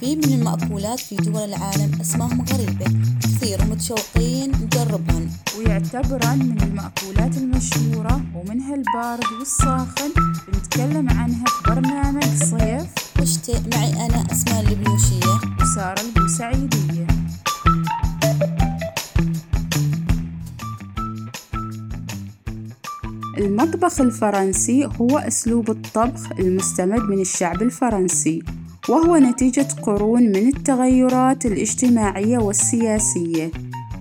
في من المأكولات في دول العالم أسمائهم غريبة. كثير ومتشوقين نجربهن ويعتبرن من المأكولات المشهورة ومنها البارد والساخن. بنتكلم عنها في برنامج صيف. وشتاء معي أنا أسماء البلوشية وسارة البوسعيدية المطبخ الفرنسي هو أسلوب الطبخ المستمد من الشعب الفرنسي وهو نتيجة قرون من التغيرات الاجتماعية والسياسية.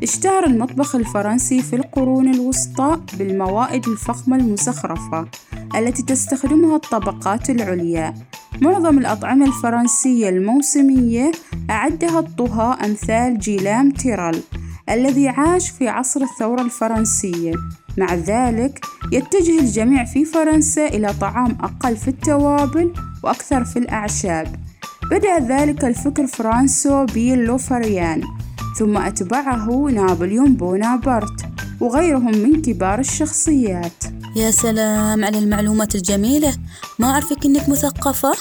اشتهر المطبخ الفرنسي في القرون الوسطى بالموائد الفخمة المزخرفة التي تستخدمها الطبقات العليا. معظم الأطعمة الفرنسية الموسمية أعدها الطهاة أمثال جيلام تيرال الذي عاش في عصر الثورة الفرنسية. مع ذلك يتجه الجميع في فرنسا إلى طعام أقل في التوابل وأكثر في الأعشاب. بدأ ذلك الفكر فرانسو بيلوفريان ثم أتبعه نابليون بونابرت وغيرهم من كبار الشخصيات. يا سلام على المعلومات الجميلة. ما أعرفك إنك مثقفة؟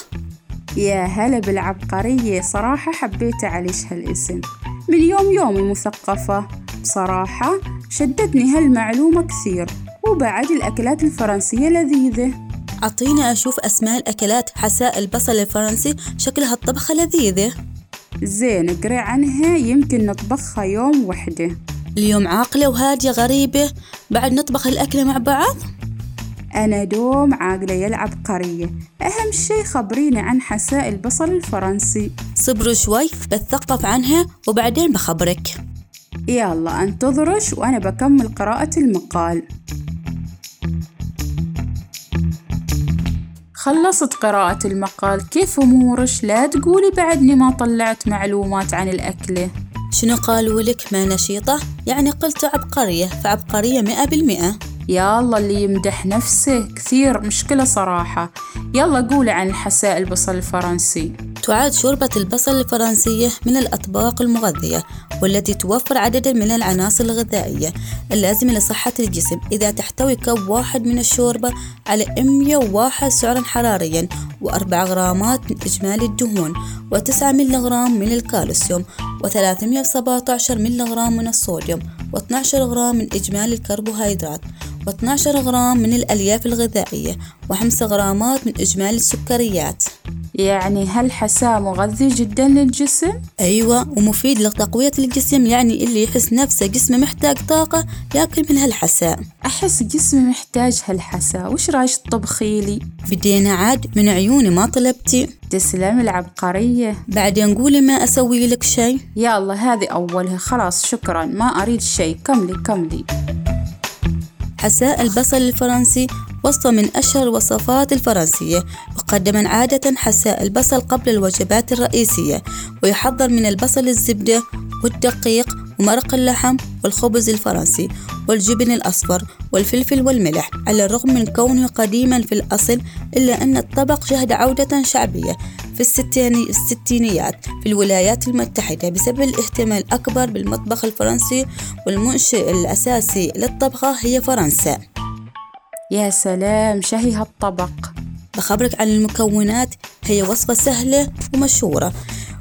يا هلا بالعبقرية صراحة حبيت أعيش هالاسم. من يوم يومي مثقفة بصراحة شدتني هالمعلومة كثير وبعد الأكلات الفرنسية لذيذة. أعطيني أشوف أسماء الأكلات حساء البصل الفرنسي شكلها الطبخة لذيذة. زين اقري عنها يمكن نطبخها يوم وحدة. اليوم عاقلة وهادية غريبة بعد نطبخ الأكلة مع بعض؟ أنا دوم عاقلة يا العبقرية. أهم شي خبريني عن حساء البصل الفرنسي. صبروا شوي بتثقف عنها وبعدين بخبرك. يلا انتظرش وأنا بكمل قراءة المقال. خلصت قراءة المقال. كيف أمورش؟ لا تقولي بعدني ما طلعت معلومات عن الأكلة شنو قالوا لك ما نشيطة؟ يعني قلت عبقرية فعبقرية مئة بالمئة. يلا اللي يمدح نفسه. كثير مشكلة صراحة. يلا قولي عن الحساء البصل الفرنسي. تعد شوربة البصل الفرنسية من الأطباق المغذية. والتي توفر عددا من العناصر الغذائية اللازمة لصحة الجسم إذا تحتوي كوب واحد من الشوربة على 101 سعرا حراريا و4 غرامات من إجمالي الدهون و9 ملغرام من الكالسيوم و317 ملغرام من الصوديوم و12 غرام من إجمالي الكربوهيدرات و12 غرام من الألياف الغذائية و5 غرامات من إجمالي السكريات. يعني هالحساء مغذي جدا للجسم؟ أيوة ومفيد لتقوية الجسم يعني اللي يحس نفسه جسمه محتاج طاقة ياكل من هالحساء. أحس جسمي محتاج هالحساء. وش رايش تطبخيلي؟ بدينا عاد من عيوني ما طلبتي. تسلم العبقرية. بعدين قولي ما أسوي لك شي يلا هذه أولها. خلاص شكرا. ما أريد شي كملي كملي. حساء البصل الفرنسي وصفة من أشهر الوصفات الفرنسية يقدم عادة حساء البصل قبل الوجبات الرئيسية ويحضر من البصل الزبدة والدقيق ومرق اللحم والخبز الفرنسي والجبن الأصفر والفلفل والملح على الرغم من كونه قديما في الأصل إلا أن الطبق شهد عودة شعبية في الستيني الستينيات في الولايات المتحدة بسبب الاهتمام الأكبر بالمطبخ الفرنسي والمنشئ الأساسي للطبخة هي فرنسا. يا سلام شهي هالطبق بخبرك عن المكونات هي وصفة سهلة ومشهورة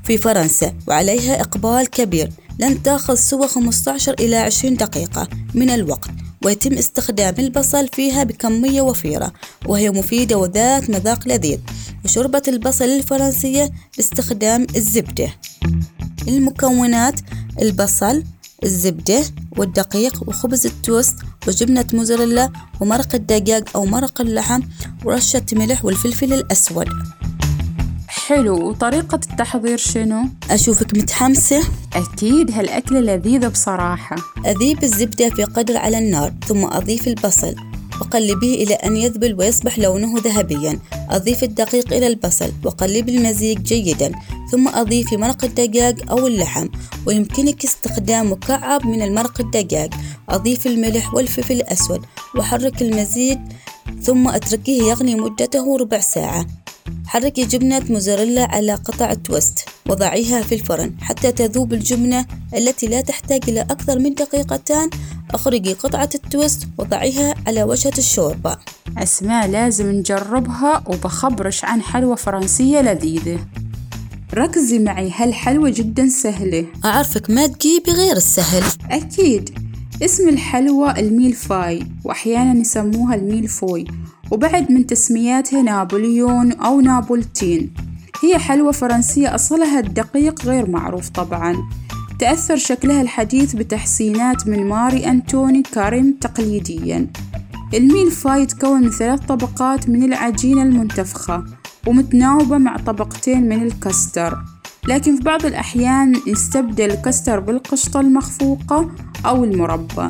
في فرنسا وعليها إقبال كبير. لن تأخذ سوى 15 إلى 20 دقيقة من الوقت ويتم استخدام البصل فيها بكمية وفيرة وهي مفيدة وذات مذاق لذيذ. وشوربة البصل الفرنسية باستخدام الزبدة. المكونات البصل الزبدة والدقيق وخبز التوست وجبنة موزاريلا ومرق الدجاج أو مرق اللحم ورشة ملح والفلفل الأسود. حلو. وطريقة التحضير شنو؟ أشوفك متحمسة. أكيد. هالأكلة لذيذة بصراحة. أذيب الزبدة في قدر على النار ثم أضيف البصل. وقلبيه إلى أن يذبل ويصبح لونه ذهبيا. أضيف الدقيق إلى البصل وقلب المزيج جيدا ثم أضيفي مرق الدجاج أو اللحم. ويمكنك استخدام مكعب من المرق الدجاج. أضيف الملح والفلفل الأسود وحرك المزيج ثم اتركيه يغلي مدته ربع ساعة. حركي جبنة موزاريلا على قطع توست. وضعيها في الفرن حتى تذوب الجبنة التي لا تحتاج إلى أكثر من دقيقتان. أخرجي قطعة التوست وضعيها على وجهة الشوربة. أسماء لازم نجربها وبخبرش عن حلوى فرنسية لذيذة. ركزي معي هالحلوى جدا سهلة. أعرفك ما تجيبي غير السهل. أكيد. اسم الحلوى الميلفاي وأحيانا يسموها الميلفوي وبعد من تسمياتها نابليون أو نابلتين. هي حلوى فرنسية أصلها الدقيق غير معروف طبعا. تأثر شكلها الحديث بتحسينات من ماري أنتوني كاريم تقليديا. الميلفاي يتكون من ثلاث طبقات من العجينة المنتفخة ومتناوبة مع طبقتين من الكستر لكن في بعض الأحيان نستبدل الكستر بالقشطة المخفوقة أو المربى.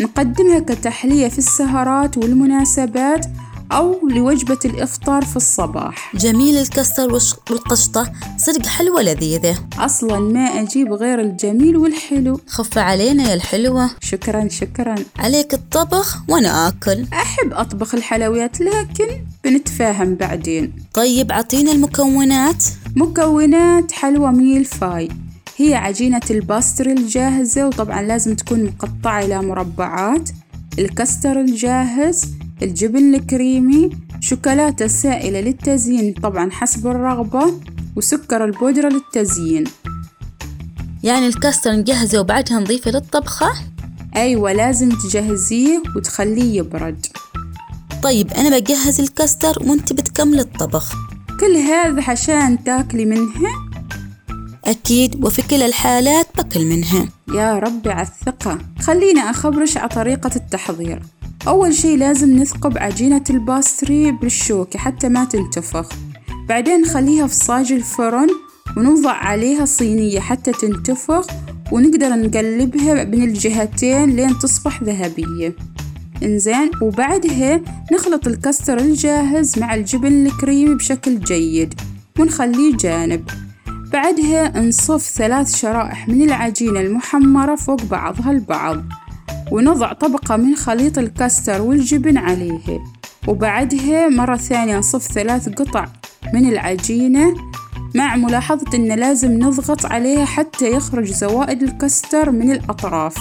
نقدمها كتحلية في السهرات والمناسبات أو لوجبة الإفطار في الصباح. جميل الكستر والقشطة. صدق حلوة لذيذة. أصلا ما أجيب غير الجميل والحلو. خف علينا يا الحلوة. شكرا شكرا. عليك الطبخ وأنا آكل. أحب أطبخ الحلويات لكن بنتفاهم بعدين. طيب عطينا المكونات. مكونات حلوى ميل فاي. هي عجينة ال pastry الجاهزة وطبعا لازم تكون مقطعة إلى مربعات الكستر الجاهز الجبن الكريمي شوكولاتة سائلة للتزيين طبعا حسب الرغبة وسكر البودرة للتزيين يعني الكاستر نجهزه وبعدها نضيفه للطبخة؟ أيوة لازم تجهزيه وتخليه يبرد طيب أنا بجهز الكاستر وأنت بتكمل الطبخ كل هذا عشان تاكلي منها؟ أكيد وفي كل الحالات باكل منها. يا ربي على الثقة. خليني أخبرش على طريقة التحضير. أول شي لازم نثقب عجينة ال pastry بالشوكة حتى ما تنتفخ. بعدين نخليها في صاج الفرن ونوضع عليها صينية حتى تنتفخ ونقدر نقلبها من الجهتين لين تصبح ذهبية. إنزين. وبعدها نخلط الكستر الجاهز مع الجبن الكريمي بشكل جيد ونخليه جانب. بعدها نصف ثلاث شرائح من العجينة المحمرة فوق بعضها البعض ونضع طبقة من خليط الكاستر والجبن عليه وبعدها مرة ثانية نصف ثلاث قطع من العجينة مع ملاحظة إن لازم نضغط عليها حتى يخرج زوائد الكاستر من الأطراف.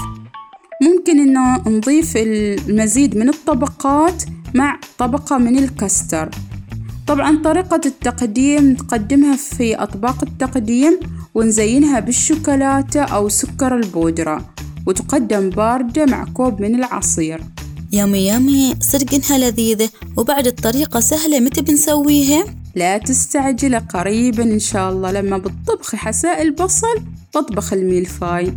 ممكن إنه نضيف المزيد من الطبقات مع طبقة من الكاستر. طبعا طريقة التقديم نقدمها في أطباق التقديم ونزينها بالشوكولاتة أو سكر البودرة وتقدم باردة مع كوب من العصير. يامي يامي صدق إنها لذيذة. وبعد الطريقة سهلة متى بنسويها؟ لا تستعجل قريبا إن شاء الله. لما بتطبخي حساء البصل بطبخ الميلفاي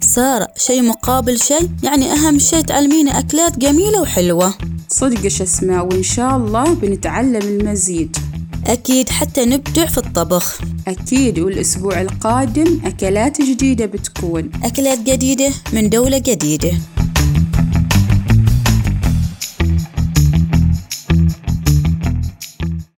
سارة شي مقابل شي يعني أهم شي تعلمينا أكلات جميلة وحلوة. صدق اسماء وإن شاء الله بنتعلم المزيد. أكيد حتى نبدع في الطبخ. أكيد والأسبوع القادم أكلات جديدة بتكون. أكلات جديدة من دولة جديدة.